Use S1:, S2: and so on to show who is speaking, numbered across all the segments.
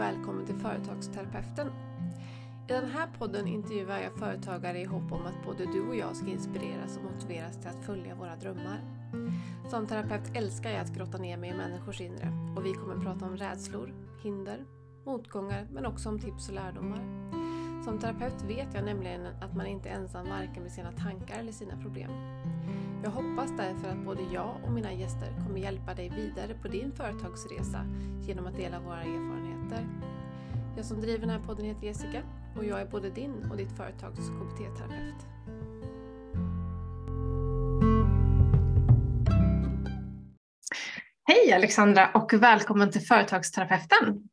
S1: och välkommen till Företagsterapeuten. I den här podden intervjuar jag företagare i hopp om att både du och jag ska inspireras och motiveras till att följa våra drömmar. Som terapeut älskar jag att grotta ner mig i människors inre och vi kommer prata om rädslor, hinder, motgångar men också om tips och lärdomar. Som terapeut vet jag nämligen att man inte är ensam varken med sina tankar eller sina problem. Jag hoppas därför att både jag och mina gäster kommer hjälpa dig vidare på din företagsresa genom att dela våra erfarenheter. Jag som driver den här podden heter Jessica och jag är både din och ditt företags KBT-terapeut. Hej Alexandra och välkommen till Företagsterapeuten!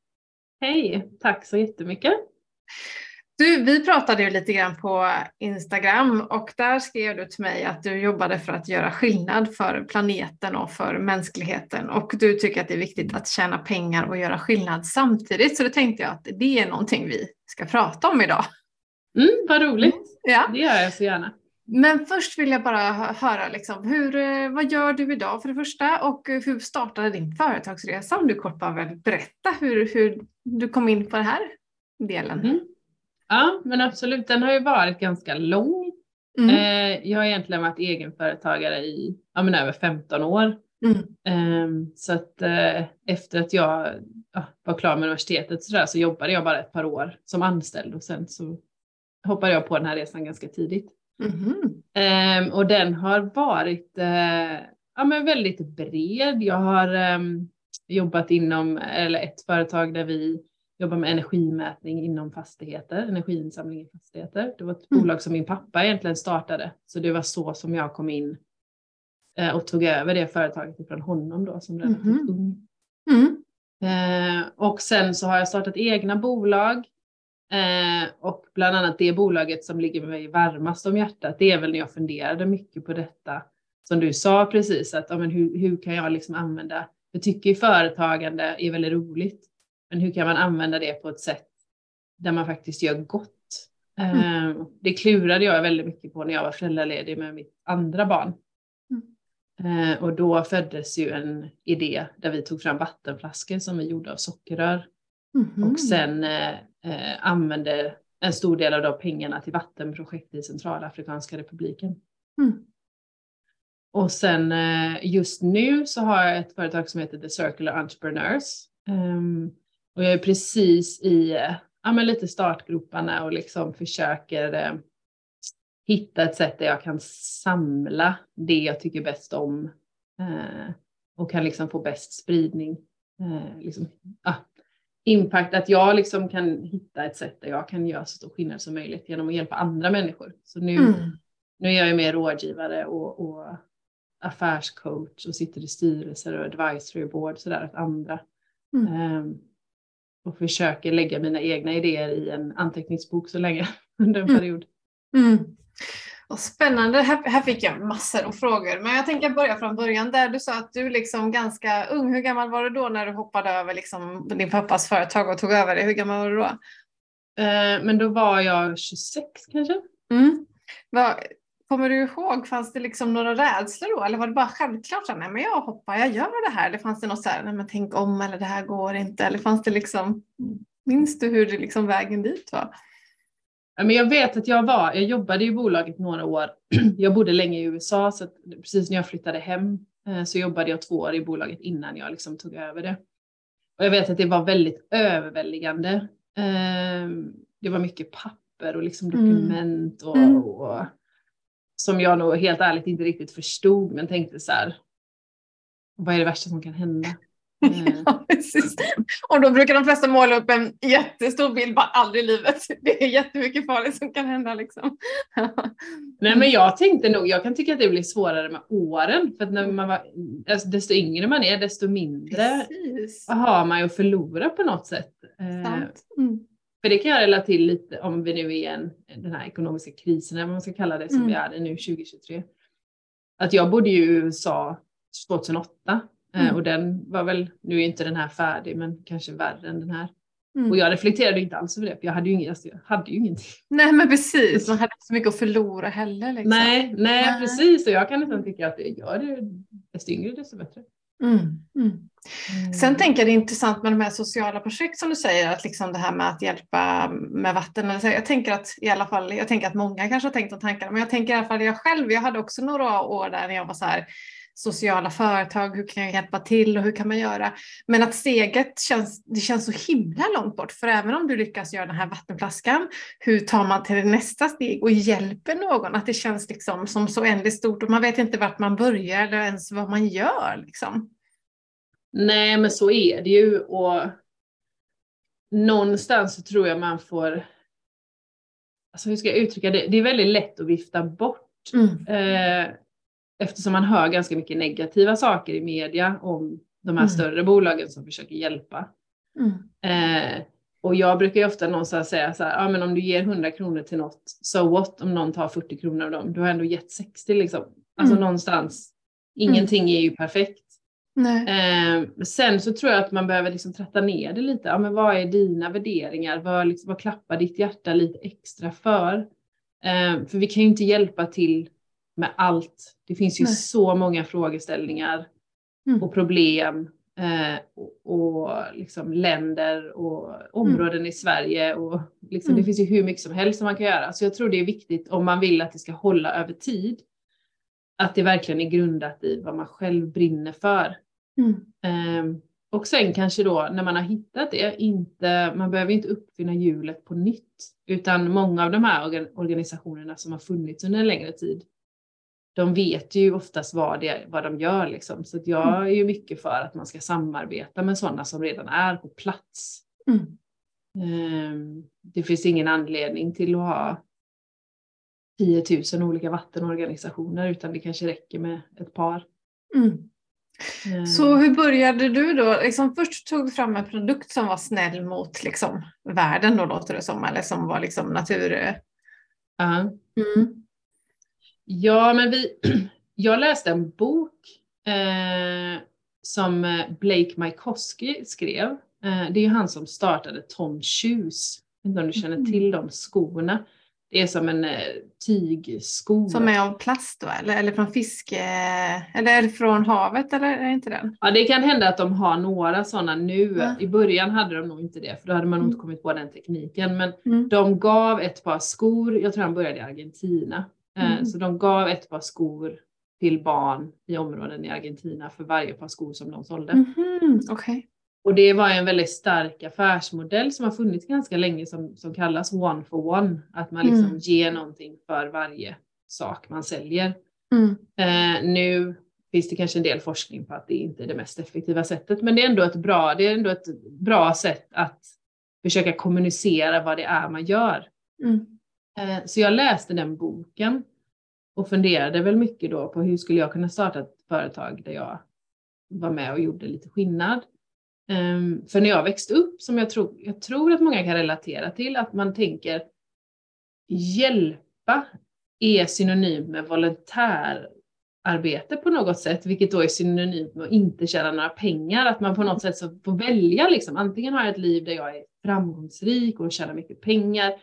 S2: Hej, tack så jättemycket!
S1: Du, vi pratade ju lite grann på Instagram och där skrev du till mig att du jobbade för att göra skillnad för planeten och för mänskligheten och du tycker att det är viktigt att tjäna pengar och göra skillnad samtidigt. Så då tänkte jag att det är någonting vi ska prata om idag.
S2: Mm, vad roligt, ja. det gör jag så gärna.
S1: Men först vill jag bara höra, liksom, hur, eh, vad gör du idag för det första och hur startade din företagsresa? Om du kort bara vill berätta hur, hur du kom in på den här delen.
S2: Mm. Ja, men absolut. Den har ju varit ganska lång. Mm. Eh, jag har egentligen varit egenföretagare i ja, men över 15 år. Mm. Eh, så att eh, efter att jag ja, var klar med universitetet så, där, så jobbade jag bara ett par år som anställd och sen så hoppade jag på den här resan ganska tidigt. Mm. och den har varit eh, ja, men väldigt bred. Jag har ehm, jobbat inom eller ett företag där vi jobbar med energimätning inom fastigheter, energiinsamling i fastigheter. Det var ett mm. bolag som min pappa egentligen startade, så det var så som jag kom in eh, och tog över det företaget ifrån honom då som relativt mm. ung. Mm. Eh, och sen så har jag startat egna bolag eh, och bland annat det bolaget som ligger mig varmast om hjärtat, det är väl när jag funderade mycket på detta som du sa precis, att ja, men hur, hur kan jag liksom använda, jag tycker företagande är väldigt roligt men hur kan man använda det på ett sätt där man faktiskt gör gott? Mm. Ehm, det klurade jag väldigt mycket på när jag var föräldraledig med mitt andra barn. Mm. Ehm, och då föddes ju en idé där vi tog fram vattenflaskor som vi gjorde av sockerrör. Mm. Och sen eh, eh, använde en stor del av de pengarna till vattenprojekt i Centralafrikanska republiken. Mm. Och sen eh, just nu så har jag ett företag som heter The Circular Entrepreneurs. Och jag är precis i ja, men lite startgroparna och liksom försöker eh, hitta ett sätt där jag kan samla det jag tycker bäst om eh, och kan liksom få bäst spridning. Eh, liksom, ah, impact, att jag liksom kan hitta ett sätt där jag kan göra så stor skillnad som möjligt genom att hjälpa andra människor. Så nu, mm. nu är jag ju mer rådgivare och, och affärscoach och sitter i styrelser och advisory board sådär åt andra. Mm. Um, och försöker lägga mina egna idéer i en anteckningsbok så länge under en mm. period. Mm.
S1: Och spännande, här, här fick jag massor av frågor. Men jag tänker börja från början där du sa att du liksom ganska ung, hur gammal var du då när du hoppade över liksom din pappas företag och tog över det? Hur gammal var du då?
S2: Eh, men då var jag 26 kanske.
S1: Mm. Var, Kommer du ihåg, fanns det liksom några rädslor då? Eller var det bara självklart nej men jag hoppar, jag gör det här? Eller fanns det något så här, nej men tänk om eller det här går inte? Eller fanns det liksom, minns du hur det liksom vägen dit var?
S2: men jag vet att jag var, jag jobbade i bolaget några år. Jag bodde länge i USA så precis när jag flyttade hem eh, så jobbade jag två år i bolaget innan jag liksom tog över det. Och jag vet att det var väldigt överväldigande. Ehm, det var mycket papper och liksom mm. dokument och, mm. och som jag nog helt ärligt inte riktigt förstod men tänkte så här, vad är det värsta som kan hända?
S1: ja, precis. Och då brukar de flesta måla upp en jättestor bild, bara aldrig i livet. Det är jättemycket farligt som kan hända liksom.
S2: Nej men jag tänkte nog, jag kan tycka att det blir svårare med åren, för att när man var, alltså, desto yngre man är, desto mindre precis. har man ju att förlora på något sätt. Eh, mm. För det kan jag relatera till lite om vi nu är i en, den här ekonomiska krisen, eller vad man ska kalla det, som mm. vi är i nu 2023. Att jag bodde i USA 2008 eh, mm. och den var väl, nu är inte den här färdig, men kanske värre än den här. Mm. Och jag reflekterade inte alls över det, för jag hade ju, ingen, alltså, jag hade ju ingenting.
S1: Nej men precis, man hade inte så mycket att förlora heller. Liksom.
S2: Nej, nej, nej, precis, och jag kan nästan tycka att det gör det, desto yngre desto bättre.
S3: Mm. Mm. Sen tänker jag det är intressant med de här sociala projekt som du säger, att liksom det här med att hjälpa med vatten. Jag tänker att i alla fall, jag tänker att många kanske har tänkt de tankarna, men jag tänker i alla fall jag själv, jag hade också några år där när jag var så här, sociala företag, hur kan jag hjälpa till och hur kan man göra? Men att steget känns, det känns så himla långt bort, för även om du lyckas göra den här vattenflaskan, hur tar man till nästa steg och hjälper någon? Att det känns liksom som så oändligt stort och man vet inte vart man börjar eller ens vad man gör. Liksom.
S2: Nej, men så är det ju och någonstans så tror jag man får, alltså hur ska jag uttrycka det, det är väldigt lätt att vifta bort. Mm. Eh, eftersom man hör ganska mycket negativa saker i media om de här mm. större bolagen som försöker hjälpa. Mm. Eh, och jag brukar ju ofta någonstans säga så här, ja men om du ger 100 kronor till något, so what om någon tar 40 kronor av dem, du har ändå gett 60 liksom. Alltså mm. någonstans, ingenting är ju perfekt. Eh, sen så tror jag att man behöver liksom tratta ner det lite. Ja, men vad är dina värderingar? Vad, liksom, vad klappar ditt hjärta lite extra för? Eh, för vi kan ju inte hjälpa till med allt. Det finns ju Nej. så många frågeställningar mm. och problem eh, och, och liksom länder och områden mm. i Sverige. Och liksom, mm. Det finns ju hur mycket som helst som man kan göra. Så jag tror det är viktigt om man vill att det ska hålla över tid. Att det verkligen är grundat i vad man själv brinner för. Eh, och sen kanske då när man har hittat det, inte, man behöver inte uppfinna hjulet på nytt, utan många av de här organisationerna som har funnits under en längre tid de vet ju oftast vad, det, vad de gör. Liksom. Så jag mm. är ju mycket för att man ska samarbeta med sådana som redan är på plats. Mm. Ehm, det finns ingen anledning till att ha 10 000 olika vattenorganisationer utan det kanske räcker med ett par. Mm.
S3: Ehm. Så hur började du då? Liksom först tog du fram en produkt som var snäll mot liksom, världen då låter det som, eller som var liksom natur... Uh. Mm.
S2: Ja, men vi, jag läste en bok eh, som eh, Blake Mycoskie skrev. Eh, det är han som startade Tom Shoes. Jag vet inte om du känner mm. till de skorna. Det är som en eh, tygsko.
S3: Som är av plast då eller, eller från fiske eller är det från havet eller är det inte den?
S2: Ja det kan hända att de har några sådana nu. Ja. I början hade de nog inte det för då hade man nog mm. inte kommit på den tekniken. Men mm. de gav ett par skor, jag tror han började i Argentina. Eh, mm. Så de gav ett par skor till barn i områden i Argentina för varje par skor som de sålde.
S3: Mm. Okay.
S2: Och det var en väldigt stark affärsmodell som har funnits ganska länge som, som kallas one for one. Att man liksom mm. ger någonting för varje sak man säljer. Mm. Eh, nu finns det kanske en del forskning på att det inte är det mest effektiva sättet, men det är ändå ett bra, det är ändå ett bra sätt att försöka kommunicera vad det är man gör. Mm. Eh, så jag läste den boken och funderade väl mycket då på hur skulle jag kunna starta ett företag där jag var med och gjorde lite skillnad. Ehm, för när jag växte upp, som jag tror, jag tror att många kan relatera till, att man tänker hjälpa är synonymt med volontärarbete på något sätt, vilket då är synonymt med att inte tjäna några pengar. Att man på något sätt så får välja, liksom. antingen har jag ett liv där jag är framgångsrik och tjänar mycket pengar,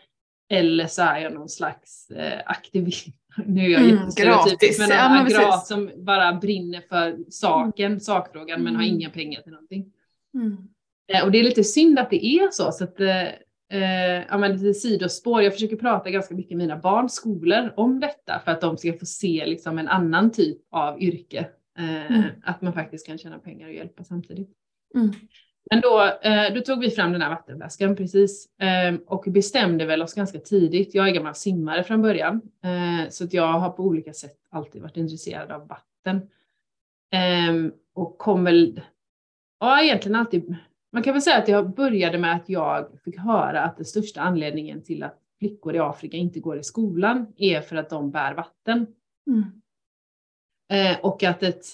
S2: eller så är jag någon slags eh, aktivist. Nu är jag mm, jättestereotypisk, men, ja, men som bara brinner för saken, mm. sakfrågan, men har mm. inga pengar till någonting. Mm. Eh, och det är lite synd att det är så. så att, eh, eh ja, men lite sidospår. Jag försöker prata ganska mycket med mina barns skolor om detta för att de ska få se liksom, en annan typ av yrke. Eh, mm. Att man faktiskt kan tjäna pengar och hjälpa samtidigt. Mm. Men då, eh, då tog vi fram den här vattenflaskan precis eh, och bestämde väl oss ganska tidigt. Jag är gammal simmare från början eh, så att jag har på olika sätt alltid varit intresserad av vatten. Ehm, och kom väl, ja egentligen alltid, man kan väl säga att jag började med att jag fick höra att den största anledningen till att flickor i Afrika inte går i skolan är för att de bär vatten. Mm. och att ett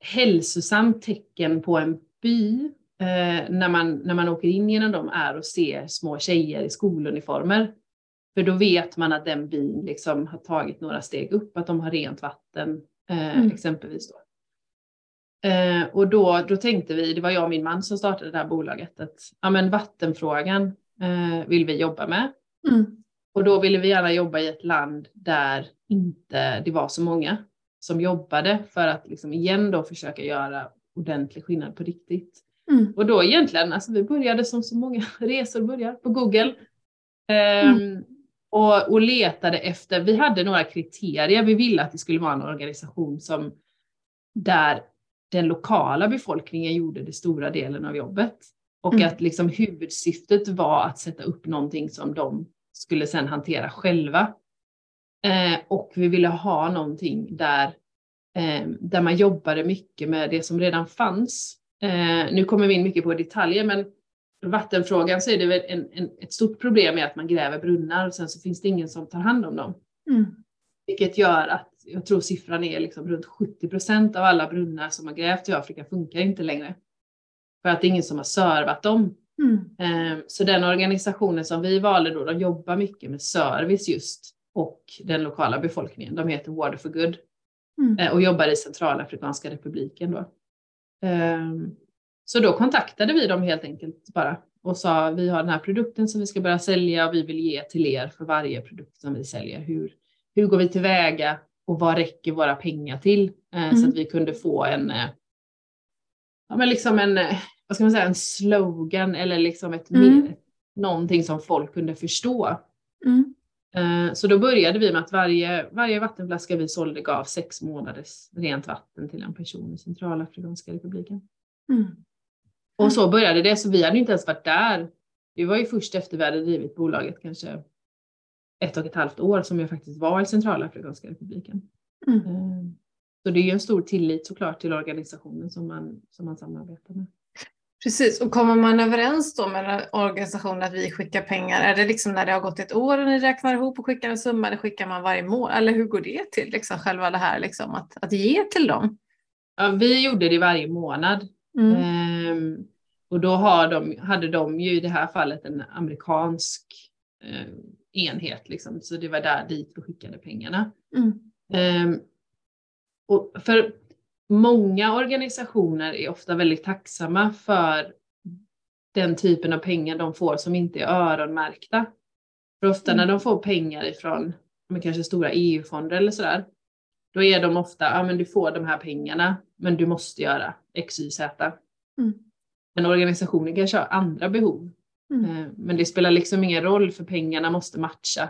S2: hälsosamt tecken på en by eh, när, man, när man åker in genom dem är att se små tjejer i skoluniformer. För då vet man att den byn liksom har tagit några steg upp, att de har rent vatten eh, mm. exempelvis. Då. Eh, och då, då tänkte vi, det var jag och min man som startade det här bolaget, att ja, men vattenfrågan eh, vill vi jobba med. Mm. Och då ville vi gärna jobba i ett land där inte det var så många som jobbade för att liksom igen då försöka göra ordentlig skillnad på riktigt. Mm. Och då egentligen, alltså vi började som så många resor börjar på Google. Um, och, och letade efter, vi hade några kriterier, vi ville att det skulle vara en organisation som där den lokala befolkningen gjorde det stora delen av jobbet. Och mm. att liksom huvudsyftet var att sätta upp någonting som de skulle sedan hantera själva. Eh, och vi ville ha någonting där, eh, där man jobbade mycket med det som redan fanns. Eh, nu kommer vi in mycket på detaljer, men vattenfrågan så är det väl en, en, ett stort problem med att man gräver brunnar och sen så finns det ingen som tar hand om dem. Mm. Vilket gör att jag tror siffran är liksom runt 70 procent av alla brunnar som har grävt i Afrika funkar inte längre. För att det är ingen som har servat dem. Mm. Ehm, så den organisationen som vi valde då, de jobbar mycket med service just och den lokala befolkningen. De heter Water for Good mm. Eh, och jobbar i Centralafrikanska republiken då. Ehm, så då kontaktade vi dem helt enkelt bara och sa vi har den här produkten som vi ska börja sälja och vi vill ge till er för varje produkt som vi säljer. Hur, hur går vi tillväga och vad räcker våra pengar till? Mm. Så att vi kunde få en, eh, ja men liksom en, eh, vad ska man säga, en slogan eller liksom ett mm. mer, någonting som folk kunde förstå. Mm. Så då började vi med att varje, varje vattenflaska vi sålde gav sex månaders rent vatten till en person i Centralafrikanska republiken. Mm. Och så började det, så vi hade inte ens varit där. Det var ju först efter vi hade drivit bolaget kanske ett och ett halvt år som jag faktiskt var i Centralafrikanska republiken. Mm. Eh, så det är ju en stor tillit såklart till organisationen som man, som man samarbetar med.
S3: Precis, och kommer man överens då med organisationen att vi skickar pengar, är det liksom när det har gått ett år och ni räknar ihop och skickar en summa eller skickar man varje månad? Eller hur går det till, liksom, själva det här liksom, att, att ge till dem?
S2: Ja, vi gjorde det varje månad. Mm. Ehm, och då har de, hade de ju i det här fallet en amerikansk eh, enhet, liksom, så det var där dit vi skickade pengarna. Mm. Ehm, och för många organisationer är ofta väldigt tacksamma för den typen av pengar de får som inte är öronmärkta. För ofta mm. när de får pengar ifrån men kanske stora EU-fonder eller sådär, då är de ofta, ja men du får de här pengarna, men du måste göra X, Y, Z. Mm. Men organisationen kanske har andra behov. Mm. Eh, men det spelar liksom ingen roll för pengarna måste matcha.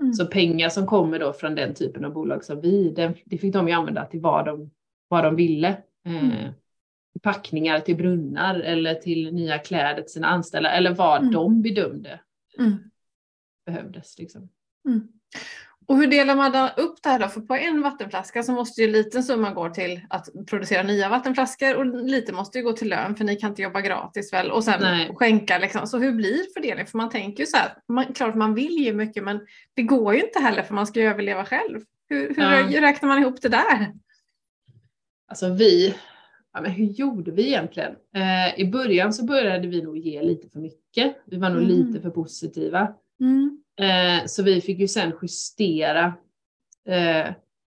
S2: Mm. Så pengar som kommer då från den typen av bolag som vi, det, det fick de ju använda till vad de, vad de ville. Eh. Packningar till brunnar eller till nya kläder till sina anställda eller vad mm. de bedömde mm. behövdes. Liksom.
S3: Mm. Och hur delar man upp det här då? För på en vattenflaska så måste ju en liten summa gå till att producera nya vattenflaskor och lite måste ju gå till lön för ni kan inte jobba gratis väl och sen Nej. skänka liksom. Så hur blir fördelningen? För man tänker ju så här, man, klart man vill ge mycket men det går ju inte heller för man ska ju överleva själv. Hur, hur ja. räknar man ihop det där?
S2: Alltså vi, ja, men hur gjorde vi egentligen? Eh, I början så började vi nog ge lite för mycket. Vi var nog mm. lite för positiva. Mm. Eh, så vi fick ju sen justera. Eh,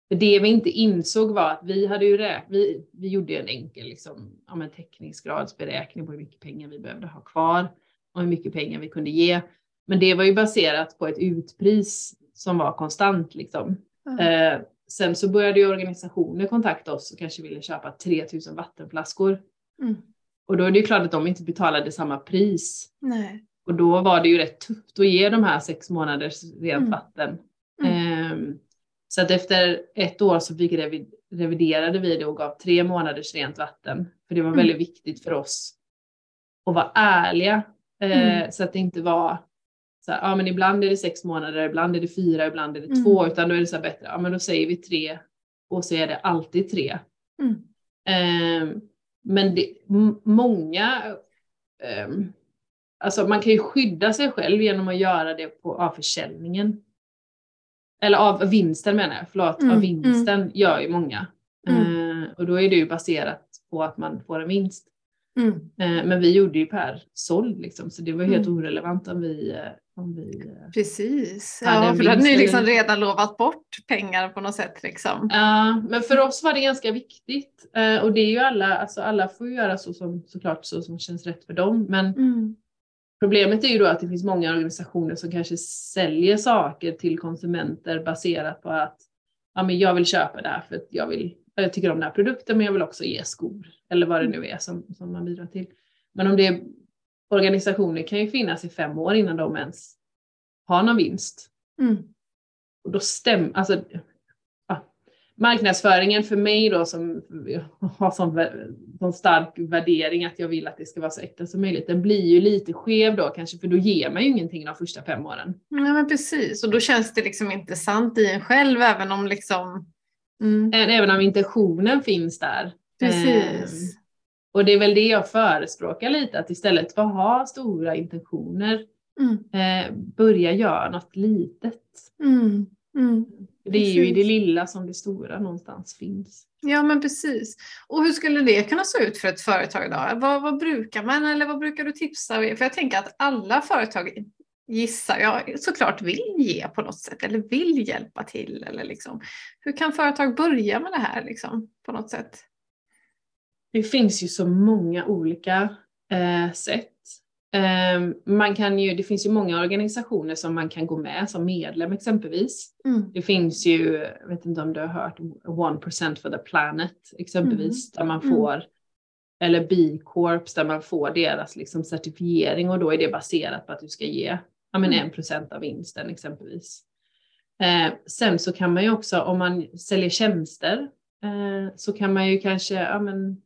S2: för det vi inte insåg var att vi hade ju räknat, vi, vi gjorde en enkel liksom, ja, täckningsgradsberäkning på hur mycket pengar vi behövde ha kvar och hur mycket pengar vi kunde ge. Men det var ju baserat på ett utpris som var konstant liksom. Mm. Eh, sen så började ju organisationer kontakta oss och kanske ville köpa 3000 vattenflaskor. Mm. Och då är det ju klart att de inte betalade samma pris. Nej. Och då var det ju rätt tufft att ge de här sex månaders rent mm. vatten. Mm. Um, så att efter ett år så fick revid reviderade vi det och gav tre månaders rent vatten. För det var mm. väldigt viktigt för oss att vara ärliga. Uh, så att det inte var så här, ja men ibland är det sex månader, ibland är det fyra, ibland är det mm. två, utan då är det så här bättre, ja men då säger vi tre och så är det alltid tre. Um, men det, många um, Alltså man kan ju skydda sig själv genom att göra det på, av försäljningen. Eller av vinsten menar jag, förlåt, mm, av vinsten mm. gör ju många. Mm. Eh, och då är det ju baserat på att man får en vinst. Mm. Eh, men vi gjorde ju per såld liksom, så det var helt mm. orelevant om vi, eh, om vi
S3: eh, Precis, ja, för då hade ni liksom redan lovat bort pengar på något sätt. Liksom.
S2: Ja, men för oss var det ganska viktigt. Eh, och det är ju alla, alltså alla får ju göra så som, såklart så som känns rätt för dem. Men mm. Problemet är ju då att det finns många organisationer som kanske säljer saker till konsumenter baserat på att ja, men jag vill köpa det här för att jag vill jag tycker om den här produkten men jag vill också ge skor eller vad det nu är som, som man bidrar till. Men om det är organisationer kan ju finnas i fem år innan de ens har någon vinst. Mm. Och då stämmer, alltså marknadsföringen för mig då som har sån, sån stark värdering att jag vill att det ska vara så äkta som möjligt, den blir ju lite skev då kanske för då ger man ju ingenting de första fem åren.
S3: Ja men precis och då känns det liksom inte sant i en själv även om liksom
S2: mm. Även om intentionen finns där.
S3: Precis.
S2: Eh, och det är väl det jag förespråkar lite att istället för att ha stora intentioner mm. eh, börja göra något litet.
S3: Mm. Mm.
S2: Det är ju i det lilla som det stora någonstans finns.
S3: Ja men precis. Och hur skulle det kunna se ut för ett företag då? Vad, vad brukar man eller vad brukar du tipsa? För jag tänker att alla företag gissar jag såklart vill ge på något sätt eller vill hjälpa till. Eller liksom. Hur kan företag börja med det här liksom, på något sätt?
S2: Det finns ju så många olika eh, sätt. Ehm, man kan ju, det finns ju många organisationer som man kan gå med som medlem exempelvis. Mm. Det finns ju, jag vet inte om du har hört, 1% for the planet exempelvis, mm. där man mm. får, mm. eller B-corps där man får deras liksom certifiering och då är det baserat på att du ska ge ja, men 1% mm. av vinsten exempelvis. Eh, sen så kan man ju också, om man säljer tjänster, eh, så kan man ju kanske, ja men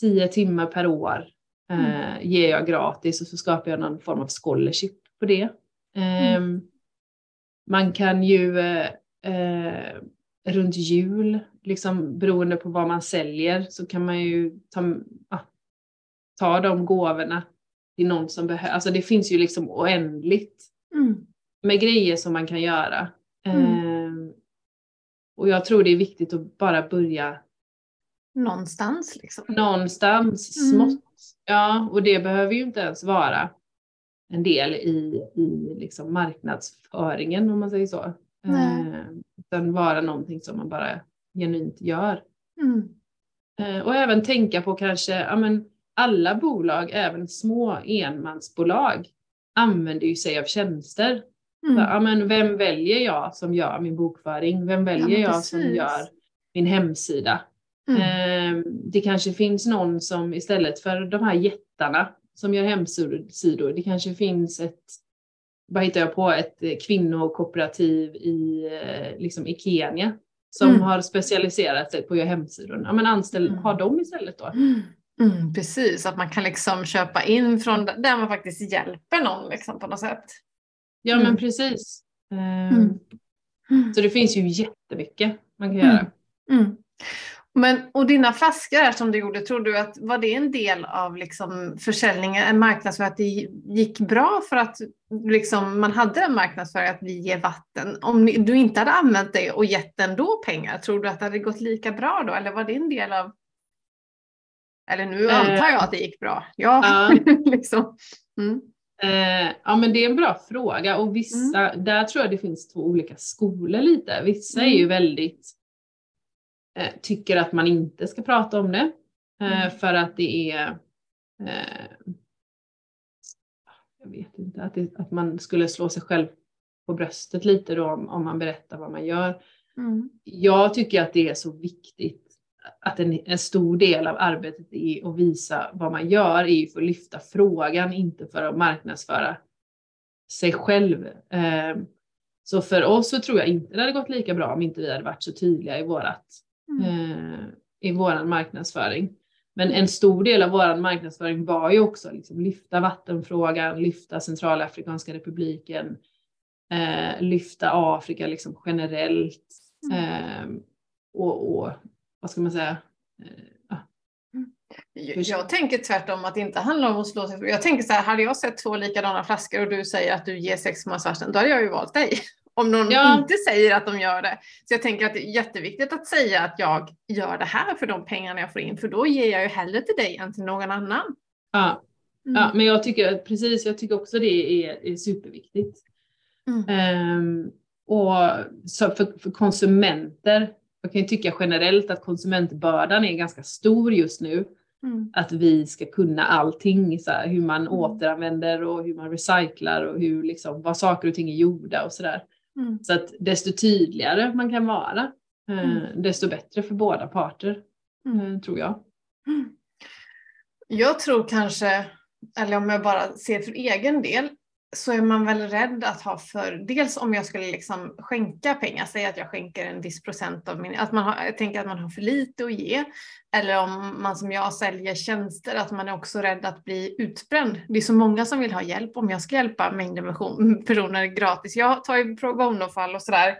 S2: 10 timmar per år Mm. eh, ger jag gratis och så skapar jag någon form av scholarship på det. Eh, mm. Man kan ju eh, eh, runt jul, liksom beroende på vad man säljer, så kan man ju ta, ah, ta de gåvorna till någon som behöver. Alltså det finns ju liksom oändligt mm. med grejer som man kan göra. Mm. Ehm, och jag tror det är viktigt att bara börja
S3: Någonstans liksom.
S2: Någonstans, mm. smått. Ja, och det behöver ju inte ens vara en del i, i liksom marknadsföringen om man säger så. Eh, utan vara någonting som man bara genuint gör. Mm. Eh, och även tänka på kanske, ja men alla bolag, även små enmansbolag, använder ju sig av tjänster. Mm. Så, ja, men vem väljer jag som gör min bokföring? Vem väljer ja, jag som gör min hemsida? Mm. Ehm, det kanske finns någon som istället för de här jättarna som gör hemsidor, det kanske finns ett, vad hittar jag på, ett kvinnokooperativ i, eh, liksom i Kenya som mm. har specialiserat sig på att göra hemsidor. Ja men anställ, mm. ha dem istället då.
S3: Mm. mm, precis, att man kan liksom köpa in från där man faktiskt hjälper någon liksom på något sätt.
S2: Ja men mm. precis. Um, så det finns ju jättemycket man kan göra.
S3: Men, och dina flaskor som du gjorde, tror du att var det en del av liksom försäljningen, en marknadsföring, att det gick bra för att liksom, man hade en marknadsföring att vi ger vatten? Om du inte hade använt det och gett ändå pengar, tror du att det hade gått lika bra då? Eller var det en del av... Eller nu uh, antar jag att det gick bra. Ja, uh, liksom.
S2: Mm. Uh, ja men det är en bra fråga och vissa, mm. där tror jag det finns två olika skolor lite. Vissa är ju mm. väldigt eh, tycker att man inte ska prata om det eh, mm. för att det är eh, jag vet inte, att, det, att man skulle slå sig själv på bröstet lite då om, om man berättar vad man gör. Mm. Jag tycker att det är så viktigt att en, en, stor del av arbetet är att visa vad man gör, är ju för att lyfta frågan, inte för att marknadsföra sig själv. Eh, så för oss så tror jag inte det hade gått lika bra om inte vi hade varit så tydliga i vårat. Eh, i våran marknadsföring. Men en stor del av vår marknadsföring var ju också liksom lyfta vattenfrågan, lyfta Centralafrikanska republiken, eh, lyfta Afrika liksom generellt. Mm. Eh, och, och, vad ska man säga? Eh,
S3: mm. jag tänker tvärtom att det inte handlar om att slå sig. Jag tänker så här, hade jag sett två likadana flaskor och du säger att du ger sex månaders varsel, då hade jag ju valt dig. Om någon ja. inte säger att de gör det. Så jag tänker att det är jätteviktigt att säga att jag gör det här för de pengarna jag får in, för då ger jag ju hellre till dig än till någon annan.
S2: Ja, mm. ja men jag tycker precis, jag tycker också det är, är superviktigt. Mm. Um, och för, för konsumenter, jag kan ju tycka generellt att konsumentbördan är ganska stor just nu. Mm. Att vi ska kunna allting, så här, hur man mm. återanvänder och hur man recyclar och hur liksom, vad saker och ting är gjorda och sådär. Mm. Så att desto tydligare man kan vara mm. desto bättre för båda parter, mm. tror jag.
S3: Jag tror kanske, eller om jag bara ser för egen del, så är man väl rädd att ha för, dels om jag skulle liksom skänka pengar, säga att jag skänker en viss procent av min, att man har, tänker att man har för lite att ge, eller om man som jag säljer tjänster, att man är också rädd att bli utbränd. Det är så många som vill ha hjälp om jag ska hjälpa mängder med personer gratis. Jag tar ju pro bono-fall och sådär,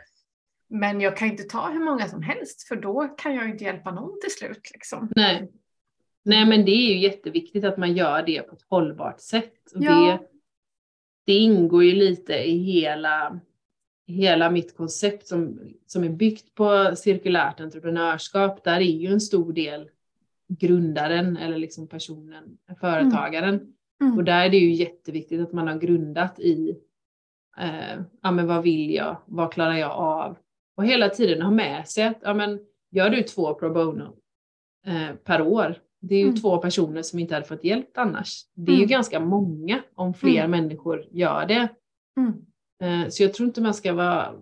S3: men jag kan inte ta hur många som helst, för då kan jag inte hjälpa någon till slut. Liksom.
S2: Nej. Nej, men det är ju jätteviktigt att man gör det på ett hållbart sätt. Och ja. det, det ingår ju lite i hela, hela mitt koncept som, som är byggt på cirkulärt entreprenörskap. Där är ju en stor del grundaren eller liksom personen, företagaren. Mm. Mm. Och där är det ju jätteviktigt att man har grundat i eh, ja, men vad vill jag, vad klarar jag av? Och hela tiden ha med sig att ja, men, gör du två pro bono eh, per år, det är ju mm. två personer som inte hade fått hjälp annars. Det är mm. ju ganska många om fler mm. människor gör det. Mm. Eh, så jag tror inte man ska vara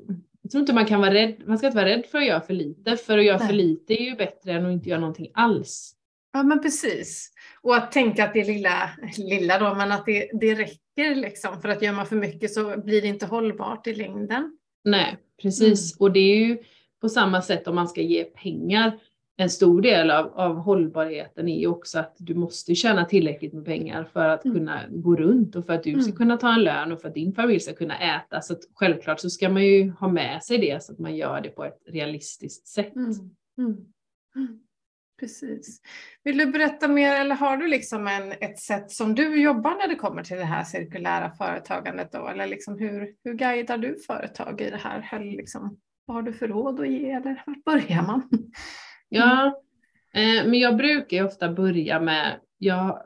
S2: jag tror inte man kan vara rädd, man ska inte vara rädd för att göra för lite, för att göra Nej. för lite är ju bättre än att inte göra någonting alls.
S3: Ja men precis. Och att tänka att det lilla, lilla då, men att det, det räcker liksom. För att gör man för mycket så blir det inte hållbart i längden.
S2: Nej, precis. Mm. Och det är ju på samma sätt om man ska ge pengar en stor del av, av hållbarheten är ju också att du måste tjäna tillräckligt med pengar för att mm. kunna gå runt och för att du ska mm. kunna ta en lön och för att din familj ska kunna äta. Så självklart så ska man ju ha med sig det så att man gör det på ett realistiskt sätt. Mm. mm.
S3: mm. Precis. Vill du berätta mer eller har du liksom en, ett sätt som du jobbar när det kommer till det här cirkulära företagandet då? Eller liksom hur, hur guidar du företag i det här? Eller liksom, vad har du för råd att ge eller var börjar man?
S2: Ja, eh, men jag brukar ofta börja med, jag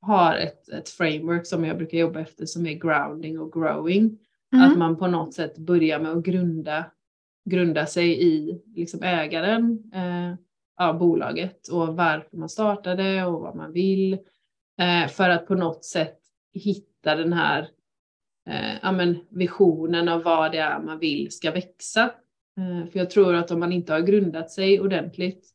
S2: har ett, ett framework som jag brukar jobba efter som är grounding och growing. Mm. Att man på något sätt börjar med att grunda, grunda sig i liksom ägaren eh, av bolaget och varför man startade och vad man vill. Eh, för att på något sätt hitta den här eh, ja, men visionen av vad det är man vill ska växa. Eh, för jag tror att om man inte har grundat sig ordentligt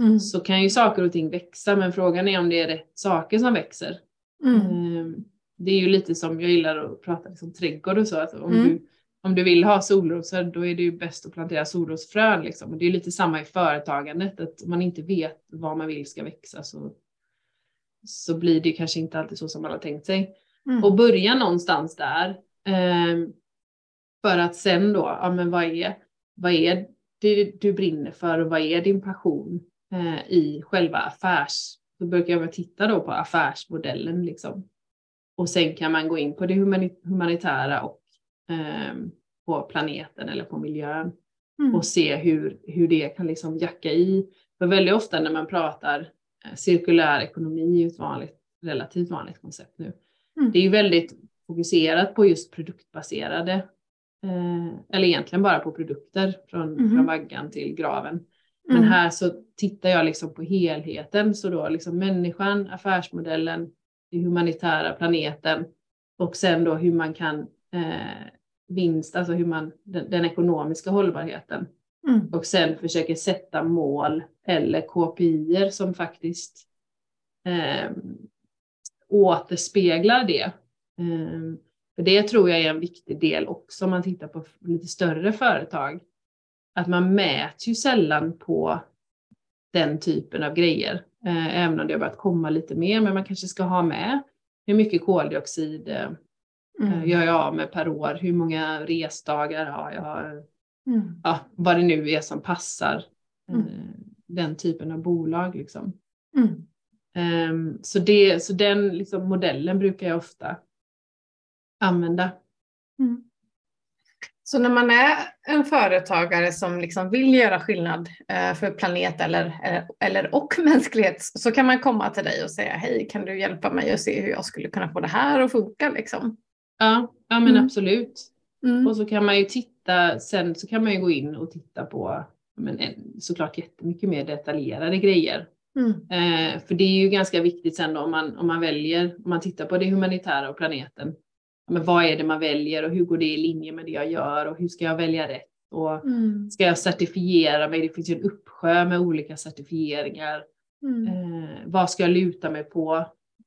S2: mm. så kan ju saker och ting växa, men frågan är om det är rätt saker som växer. Mm. Ehm, det är ju lite som, jag gillar att prata liksom trädgård och så, att om, mm. du, om du vill ha solrosor då är det ju bäst att plantera solrosfrön. Liksom. Och det är lite samma i företagandet, att om man inte vet vad man vill ska växa så, så blir det kanske inte alltid så som man har tänkt sig. Mm. Och börja någonstans där. Eh, för att sen då, ja men vad är, vad är det du brinner för och vad är din passion eh, i själva affärs... Då brukar jag titta då på affärsmodellen liksom. Och sen kan man gå in på det humanitära och eh, på planeten eller på miljön mm. och se hur, hur det kan liksom jacka i. För väldigt ofta när man pratar eh, cirkulär ekonomi är ett vanligt, relativt vanligt koncept nu. Mm. Det är ju väldigt fokuserat på just produktbaserade eller egentligen bara på produkter från, mm. från vaggan till graven. Men mm. här så tittar jag liksom på helheten, så då liksom människan, affärsmodellen, det humanitära planeten och sen då hur man kan eh, vinst, alltså hur man, den, den ekonomiska hållbarheten. Mm. Och sen försöker sätta mål eller KPI som faktiskt eh, återspeglar det. Eh, för det tror jag är en viktig del också om man tittar på lite större företag. Att man mäts ju sällan på den typen av grejer, eh, även om det har börjat komma lite mer, men man kanske ska ha med hur mycket koldioxid eh, mm. gör jag av med per år, hur många resdagar har jag, mm. ja, vad det nu är som passar mm. eh, den typen av bolag. Liksom. Um, så, det, så den liksom, modellen brukar jag ofta använda. Mm.
S3: Så när man är en företagare som liksom vill göra skillnad eh, för planet eller, eh, eller och mänsklighet så kan man komma till dig och säga hej kan du hjälpa mig att se hur jag skulle kunna få det här att funka liksom?
S2: Ja, ja men mm. absolut. Mm. Och så kan man ju titta, sen så kan man ju gå in och titta på men, såklart jättemycket mer detaljerade grejer. Mm. Eh, för det är ju ganska viktigt sen då om man, om man väljer, om man tittar på det humanitära och planeten, men vad är det man väljer och hur går det i linje med det jag gör och hur ska jag välja rätt Och mm. Ska jag certifiera mig? Det finns ju en uppsjö med olika certifieringar. Mm. Eh, vad ska jag luta mig på?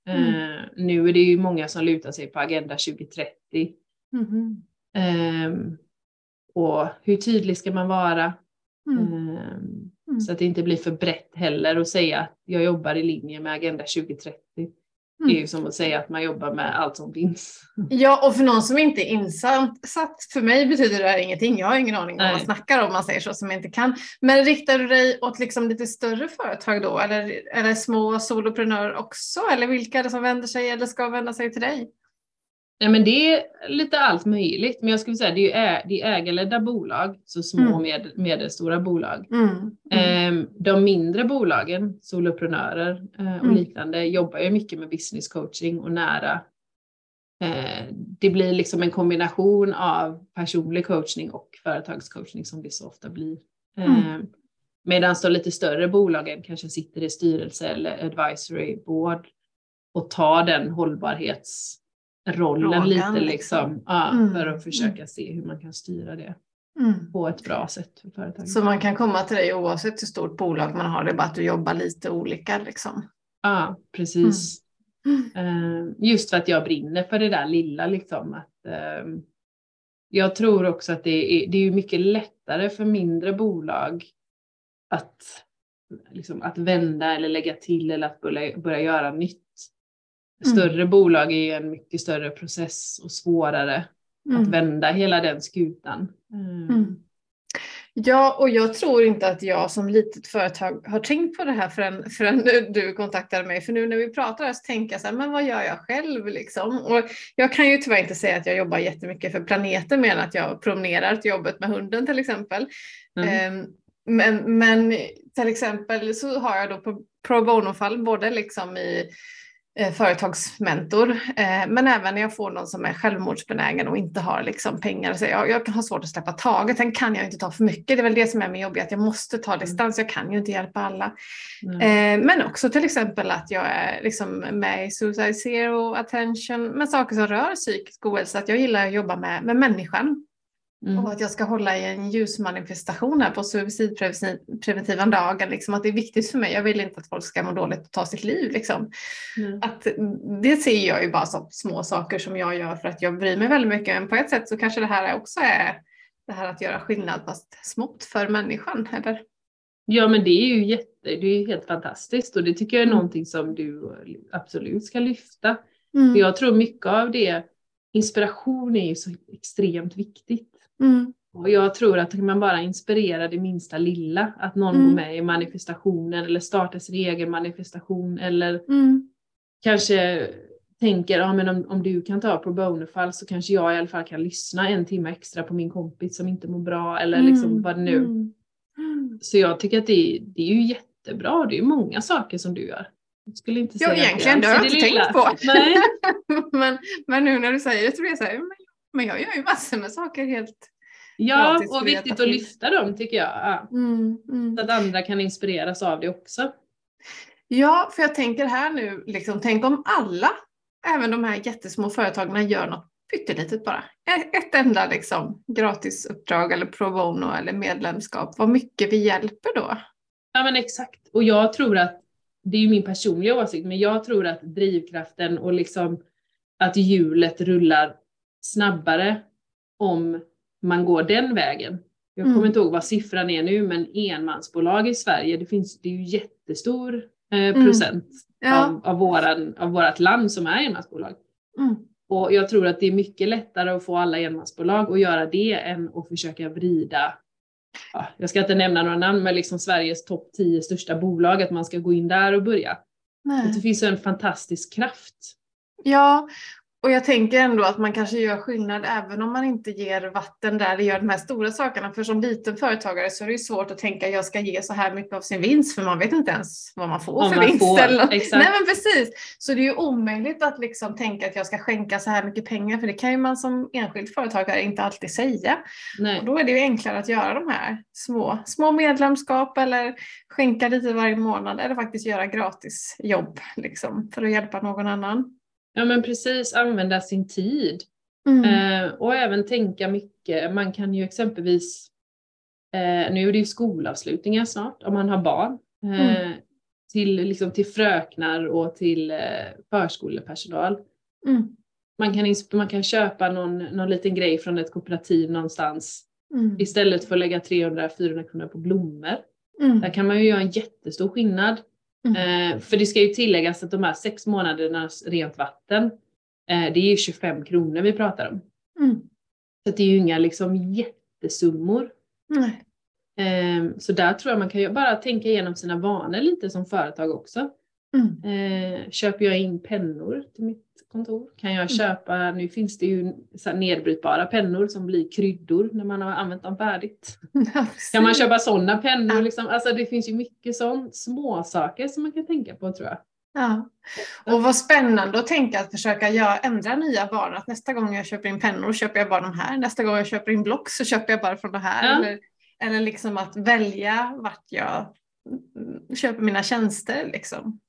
S2: Eh, nu är det ju många som lutar sig på Agenda 2030. Mm. Eh, och hur tydlig ska man vara? Ehm, så att det inte blir för brett heller att säga att jag jobbar i linje med Agenda 2030. Mm. Det är ju som att säga att man jobbar med allt som finns.
S3: Ja, och för någon som inte är insatt, för mig betyder det här ingenting. Jag har ingen aning om vad man snackar om, man säger så, som inte kan. Men riktar du dig åt liksom lite större företag då, eller, eller små soloprenörer också? Eller vilka är det som vänder sig eller ska vända sig till dig?
S2: Nej, men det är lite allt möjligt, men jag skulle säga det är, det är ägarledda bolag, så små och mm. med, medelstora bolag. Mm. Mm. Ehm, de mindre bolagen, soloprenörer eh, och mm. liknande, jobbar ju mycket med business coaching och nära. Eh, det blir liksom en kombination av personlig coachning och företagscoachning som det så ofta blir. Eh, Medan de lite större bolagen kanske sitter i styrelse eller advisory board och tar den hållbarhets rollen Frågan, lite liksom, liksom. Ja, mm. för att försöka se hur man kan styra det mm. på ett bra sätt för företaget.
S3: Så man kan komma till dig oavsett hur stort bolag man har, det är bara att du jobbar lite olika liksom?
S2: Ja, precis. Mm. Uh, just för att jag brinner för det där lilla liksom. Att, uh, jag tror också att det är, det är mycket lättare för mindre bolag att, liksom, att vända eller lägga till eller att börja, börja göra nytt Mm. Större mm. bolag är ju en mycket större process och svårare mm. att vända hela den skutan. Mm. mm.
S3: Ja, och jag tror inte att jag som litet företag har tänkt på det här förrän, förrän du kontaktade mig. För nu när vi pratar så tänker jag så här, men vad gör jag själv liksom? Och jag kan ju tyvärr inte säga att jag jobbar jättemycket för planeten mer än att jag promenerar till jobbet med hunden till exempel. Mm. Um, men, men till exempel så har jag då på pro bono-fall både liksom i Eh, företagsmentor, eh, men även när jag får någon som är självmordsbenägen och inte har liksom pengar. Så jag, jag har svårt att släppa taget, sen kan jag inte ta för mycket. Det är väl det som är min jobb, att jag måste ta mm. distans. Jag kan ju inte hjälpa alla. Mm. Men också till exempel att jag är liksom med i Suicide Zero, Attention, med saker som rör psykisk ohälsa. Att jag gillar att jobba med, med människan Mm. Och att jag ska hålla i en ljusmanifestation här på suicidpreventiva dagen. Liksom, att det är viktigt för mig. Jag vill inte att folk ska må dåligt och ta sitt liv. Liksom. Mm. Att, det ser jag ju bara som små saker som jag gör för att jag bryr mig väldigt mycket. Men på ett sätt så kanske det här också är det här att göra skillnad fast smått för människan. Eller?
S2: Ja men det är ju jätte, det är helt fantastiskt och det tycker jag är mm. någonting som du absolut ska lyfta. Mm. För jag tror mycket av det, inspiration är ju så extremt viktigt. Mm. Och jag tror att man bara inspirerar det minsta lilla, att någon mm. går med i manifestationen eller startar sin egen manifestation eller mm. kanske tänker, ja men om, om du kan ta pro bono-fall så kanske jag i alla fall kan lyssna en timme extra på min kompis som inte mår bra eller mm. liksom vad det nu. Mm. Så jag tycker att det, det är ju jättebra, det är ju många saker som du gör. Jag skulle inte säga
S3: egentligen, det har jag inte tänkt på. Nej. men, men nu när du säger det så blir jag så här, men jag gör ju massor med saker helt
S2: Ja, och viktigt att lyfta dem tycker jag. Ja. Mm, mm. Så att andra kan inspireras av det också.
S3: Ja, för jag tänker här nu, liksom, tänk om alla, även de här jättesmå företagen, gör något pyttelitet bara. Ett enda liksom, gratisuppdrag eller pro bono eller medlemskap. Vad mycket vi hjälper då.
S2: Ja men exakt. Och jag tror att, det är ju min personliga åsikt, men jag tror att drivkraften och liksom att hjulet rullar snabbare om man går den vägen. Jag kommer mm. inte ihåg vad siffran är nu, men enmansbolag i Sverige, det finns det är ju jättestor eh, mm. procent mm. ja. av, av, våran, av vårat land som är enmansbolag. Mm. Och jag tror att det är mycket lättare att få alla enmansbolag att göra det än att försöka vrida ja, jag ska inte nämna några namn, men liksom Sveriges topp 10 största bolag, att man ska gå in där och börja. Nej. Det finns en fantastisk kraft.
S3: Ja, och jag tänker ändå att man kanske gör skillnad även om man inte ger vatten där det gör de här stora sakerna. För som liten företagare så är det svårt att tänka att jag ska ge så här mycket av sin vinst för man vet inte ens vad man får om för man vinst. Får, eller Nej men precis. Så det är ju omöjligt att liksom tänka att jag ska skänka så här mycket pengar för det kan ju man som enskild företagare inte alltid säga. Nej. Och då är det ju enklare att göra de här små, små medlemskap eller skänka lite varje månad eller faktiskt göra gratis jobb liksom, för att hjälpa någon annan.
S2: Ja men precis, använda sin tid. Mm. Eh, och även tänka mycket. Man kan ju exempelvis eh, nu är det ju skolavslutningar snart om man har barn, eh, mm. till, liksom, till fröknar och till eh, förskolepersonal. Mm. Man, kan, man kan köpa någon, någon liten grej från ett kooperativ någonstans mm. istället för att lägga 300-400 kronor på blommor. Mm. Där kan man ju göra en jättestor skillnad. Mm. Eh, för det ska ju tilläggas att de här sex månadernas rent vatten, eh, det är ju 25 kronor vi pratar om. Mm. Så det är ju inga liksom jättesummor. Nej. Eh, så där tror jag man kan bara tänka igenom sina vanor lite som företag också. Mm. Eh, köper jag in pennor till mitt kontor? Kan jag mm. köpa, nu finns det ju så nedbrytbara pennor som blir kryddor när man har använt dem färdigt. Ja, kan man köpa sådana pennor? Ja. Liksom? Alltså det finns ju mycket sånt, små saker som man kan tänka på tror jag.
S3: Ja. Och vad spännande att tänka att försöka göra, ändra nya vanor. Att nästa gång jag köper in pennor köper jag bara de här. Nästa gång jag köper in block så köper jag bara från det här. Ja. Eller, eller liksom att välja vart jag köper mina tjänster. Liksom.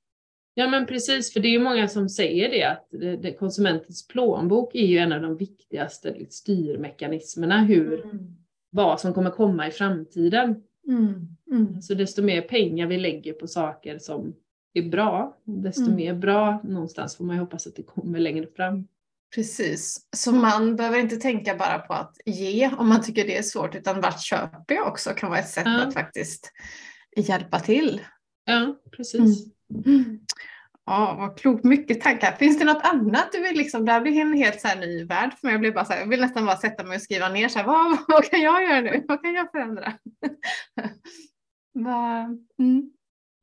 S2: Ja men precis, för det är ju många som säger det att det, det, konsumentens plånbok är ju en av de viktigaste styrmekanismerna hur, mm. vad som kommer komma i framtiden. Mm. Mm. Så desto mer pengar vi lägger på saker som är bra, desto mm. mer bra någonstans får man ju hoppas att det kommer längre fram.
S3: Precis, så man behöver inte tänka bara på att ge om man tycker det är svårt utan vart köper jag också kan vara ett sätt ja. att faktiskt hjälpa till.
S2: Ja, precis. Mm.
S3: Ja, vad klokt. Mycket tankar. Finns det något annat du vill liksom, det här blir en helt så ny värld för mig. Jag, blir bara så här, jag vill nästan bara sätta mig och skriva ner så här, vad, vad kan jag göra nu? Vad kan jag förändra?
S2: mm.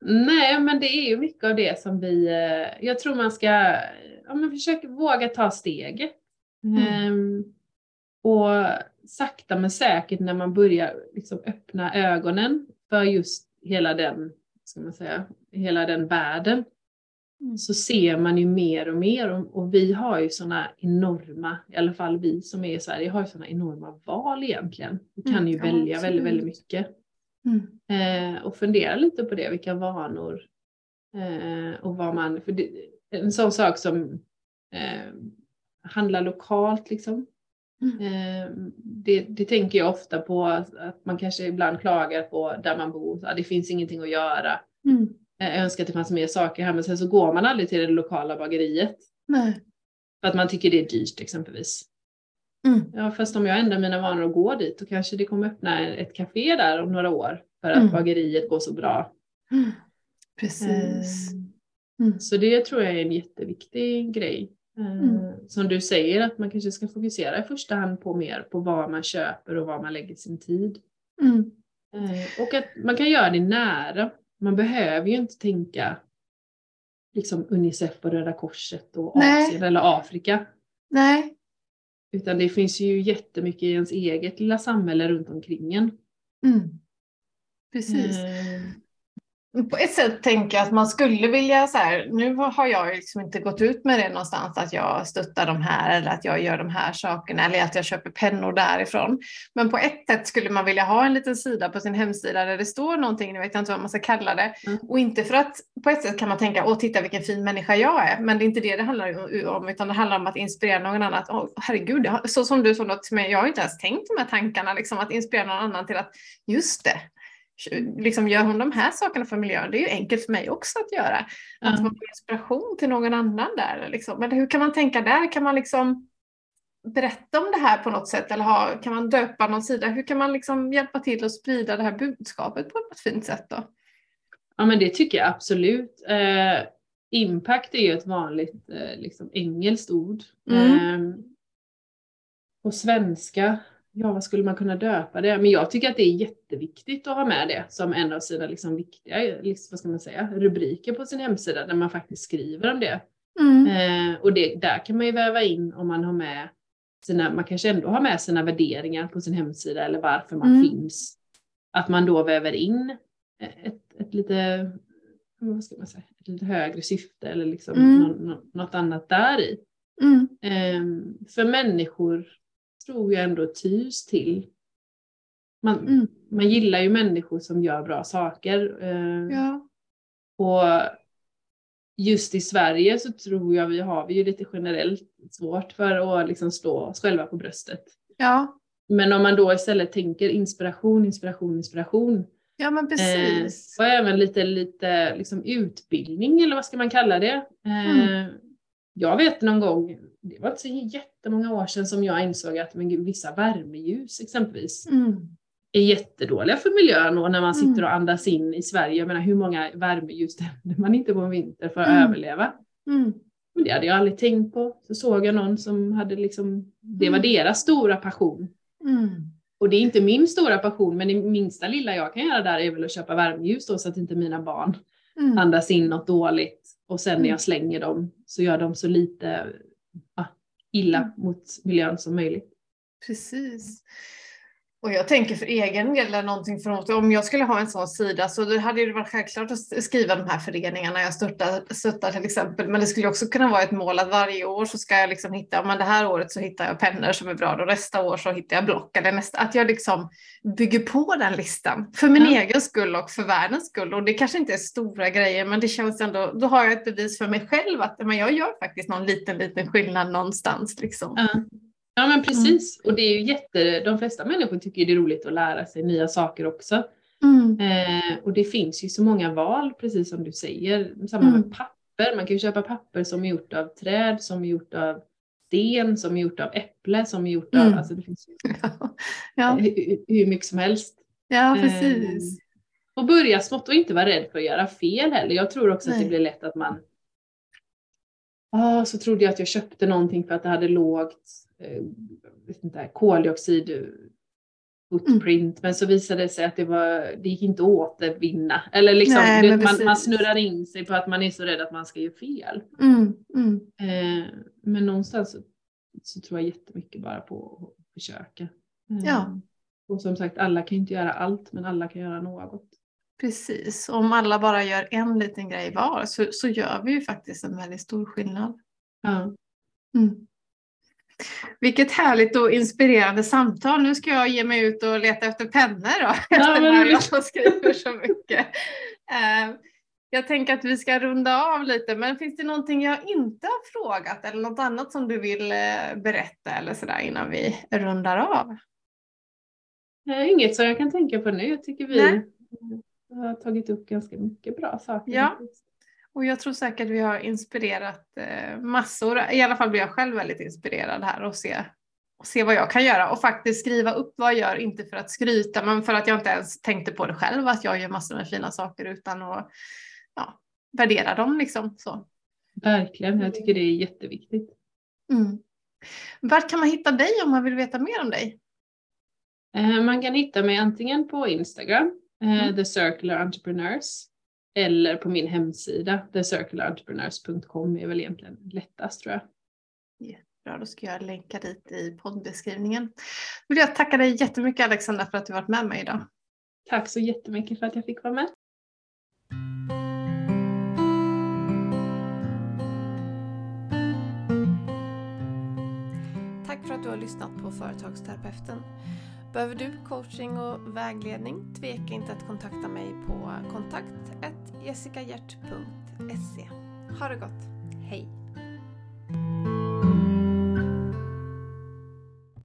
S2: Nej, men det är ju mycket av det som vi, eh, jag tror man ska ja, men försöka våga ta steget. Mm. Ehm, och sakta men säkert när man börjar liksom öppna ögonen för just hela den, ska man säga, hela den världen Mm. så ser man ju mer och mer och, och vi har ju sådana enorma, i alla fall vi som är i Sverige har ju sådana enorma val egentligen. Vi kan mm, ju välja väldigt, väldigt mycket. Mm. Eh, och fundera lite på det, vilka vanor eh, och vad man, för det, en sån sak som eh, handlar lokalt liksom. Mm. Eh, det, det, tänker jag ofta på att man kanske ibland klagar på där man bor, att det finns ingenting att göra. Mm. Jag önskar att det fanns mer saker här men sen så går man aldrig till det lokala bageriet. Nej. För att man tycker det är dyrt exempelvis. Mm. Ja fast om jag ändrar mina vanor och går dit då kanske det kommer öppna ett café där om några år för att mm. bageriet går så bra. Mm.
S3: Precis.
S2: Mm. Så det tror jag är en jätteviktig grej. Eh, mm. Som du säger att man kanske ska fokusera i första hand på mer på vad man köper och var man lägger sin tid. Mm. Eh, och att man kan göra det nära. Man behöver ju inte tänka liksom Unicef och Röda Korset och Nej. Asien eller Afrika.
S3: Nej.
S2: Utan det finns ju jättemycket i ens eget lilla samhälle runt omkring en.
S3: Mm. Precis. På ett sätt tänker jag att man skulle vilja så här, nu har jag liksom inte gått ut med det någonstans att jag stöttar de här eller att jag gör de här sakerna eller att jag köper pennor därifrån. Men på ett sätt skulle man vilja ha en liten sida på sin hemsida där det står någonting, nu vet jag inte vad man ska kalla det. Mm. Och inte för att på ett sätt kan man tänka, åh titta vilken fin människa jag är, men det är inte det det handlar om, utan det handlar om att inspirera någon annan. Åh, herregud, så som du sa till mig, jag har inte ens tänkt de här tankarna, liksom, att inspirera någon annan till att just det, liksom gör hon de här sakerna för miljön, det är ju enkelt för mig också att göra. Att man får inspiration till någon annan där. Liksom. Men hur kan man tänka där? Kan man liksom berätta om det här på något sätt eller ha, kan man döpa någon sida? Hur kan man liksom hjälpa till att sprida det här budskapet på ett fint sätt då?
S2: Ja men det tycker jag absolut. Eh, impact är ju ett vanligt eh, liksom engelskt ord. Mm. Eh, på svenska ja, vad skulle man kunna döpa det? Men jag tycker att det är jätteviktigt att ha med det som en av sina liksom viktiga liksom, vad ska man säga, rubriker på sin hemsida där man faktiskt skriver om det. Mm. Eh, och det, där kan man ju väva in om man har med sina, man kanske ändå har med sina värderingar på sin hemsida eller varför man mm. finns. Att man då väver in ett, ett lite vad ska man säga, ett lite högre syfte eller liksom mm. något, något annat där i. Eh, för människor tror jag ändå trivs till. Man, mm. man gillar ju människor som gör bra saker.
S3: Eh, ja.
S2: Och just i Sverige så tror jag vi har vi ju lite generellt svårt för att liksom slå oss själva på bröstet.
S3: Ja.
S2: men om man då istället tänker inspiration, inspiration, inspiration.
S3: Ja men precis.
S2: Eh, och även lite, lite liksom utbildning eller vad ska man kalla det. Eh, mm. Jag vet någon gång, det var inte så jättemånga år sedan som jag insåg att men gud, vissa värmeljus exempelvis mm. är jättedåliga för miljön och när man sitter mm. och andas in i Sverige. Jag menar hur många värmeljus tänder man inte på en vinter för att mm. överleva? Mm. Men det hade jag aldrig tänkt på. Så såg jag någon som hade liksom, det var mm. deras stora passion. Mm. Och det är inte min stora passion, men det minsta lilla jag kan göra där är väl att köpa värmeljus då så att inte mina barn andas in något dåligt. Och sen när jag slänger dem så gör de så lite illa mot miljön som möjligt.
S3: Precis. Och jag tänker för egen del, eller någonting för om jag skulle ha en sån sida så hade det varit självklart att skriva de här föreningarna jag stöttar, stöttar till exempel. Men det skulle också kunna vara ett mål att varje år så ska jag liksom hitta, men det här året så hittar jag pennor som är bra, och nästa år så hittar jag block. Eller nästa, att jag liksom bygger på den listan för min ja. egen skull och för världens skull. Och det kanske inte är stora grejer, men det känns ändå, då har jag ett bevis för mig själv att men jag gör faktiskt någon liten, liten skillnad någonstans. Liksom.
S2: Ja. Ja men precis. Mm. Och det är ju jätte, de flesta människor tycker det är roligt att lära sig nya saker också. Mm. Eh, och det finns ju så många val, precis som du säger. Samma mm. med papper, man kan ju köpa papper som är gjort av träd, som är gjort av sten, som är gjort av äpple, som är gjort av, mm. alltså det finns ju ja. hur, hur, mycket som helst.
S3: Ja, precis.
S2: Eh, och börja smått och inte vara rädd för att göra fel heller. Jag tror också Nej. att det blir lätt att man ah, så trodde jag att jag köpte någonting för att det hade lågt eh, vet inte, koldioxid footprint mm. men så visade det sig att det, var, det gick inte att återvinna. Eller liksom, Nej, det, man, man, snurrar in sig på att man är så rädd att man ska göra fel. Mm. Mm. Eh, men någonstans så, så, tror jag jättemycket bara på att försöka. Eh, ja. Och som sagt, alla kan inte göra allt men alla kan göra något.
S3: Precis, om alla bara gör en liten grej var så, så gör vi ju faktiskt en väldigt stor skillnad. Ja. Vilket härligt och inspirerande samtal. Nu ska jag ge mig ut och leta efter pennor då. Ja, men... Jag skriver så mycket. Uh, jag tänker att vi ska runda av lite, men finns det någonting jag inte har frågat eller något annat som du vill uh, berätta eller sådär innan vi rundar av?
S2: Inget som jag kan tänka på nu. Jag tycker vi Nej. har tagit upp ganska mycket bra saker.
S3: Ja. Och jag tror säkert vi har inspirerat eh, massor. I alla fall blir jag själv väldigt inspirerad här och se, och se vad jag kan göra och faktiskt skriva upp vad jag gör, inte för att skryta men för att jag inte ens tänkte på det själv att jag gör massor med fina saker utan att ja, värdera dem liksom. Så.
S2: Verkligen, jag tycker det är jätteviktigt. Mm.
S3: Var kan man hitta dig om man vill veta mer om dig?
S2: Eh, man kan hitta mig antingen på Instagram, eh, mm. The Circular Entrepreneurs, eller på min hemsida, thecircularentrepreneurs.com är väl egentligen lättast tror jag.
S3: Jättebra, då ska jag länka dit i poddbeskrivningen. Då vill jag tacka dig jättemycket Alexandra för att du varit med mig idag.
S2: Tack så jättemycket för att jag fick vara med.
S1: Tack för att du har lyssnat på Företagsterapeuten. Behöver du coaching och vägledning? Tveka inte att kontakta mig på kontakt jessicahjert.se. Ha det gott! Hej!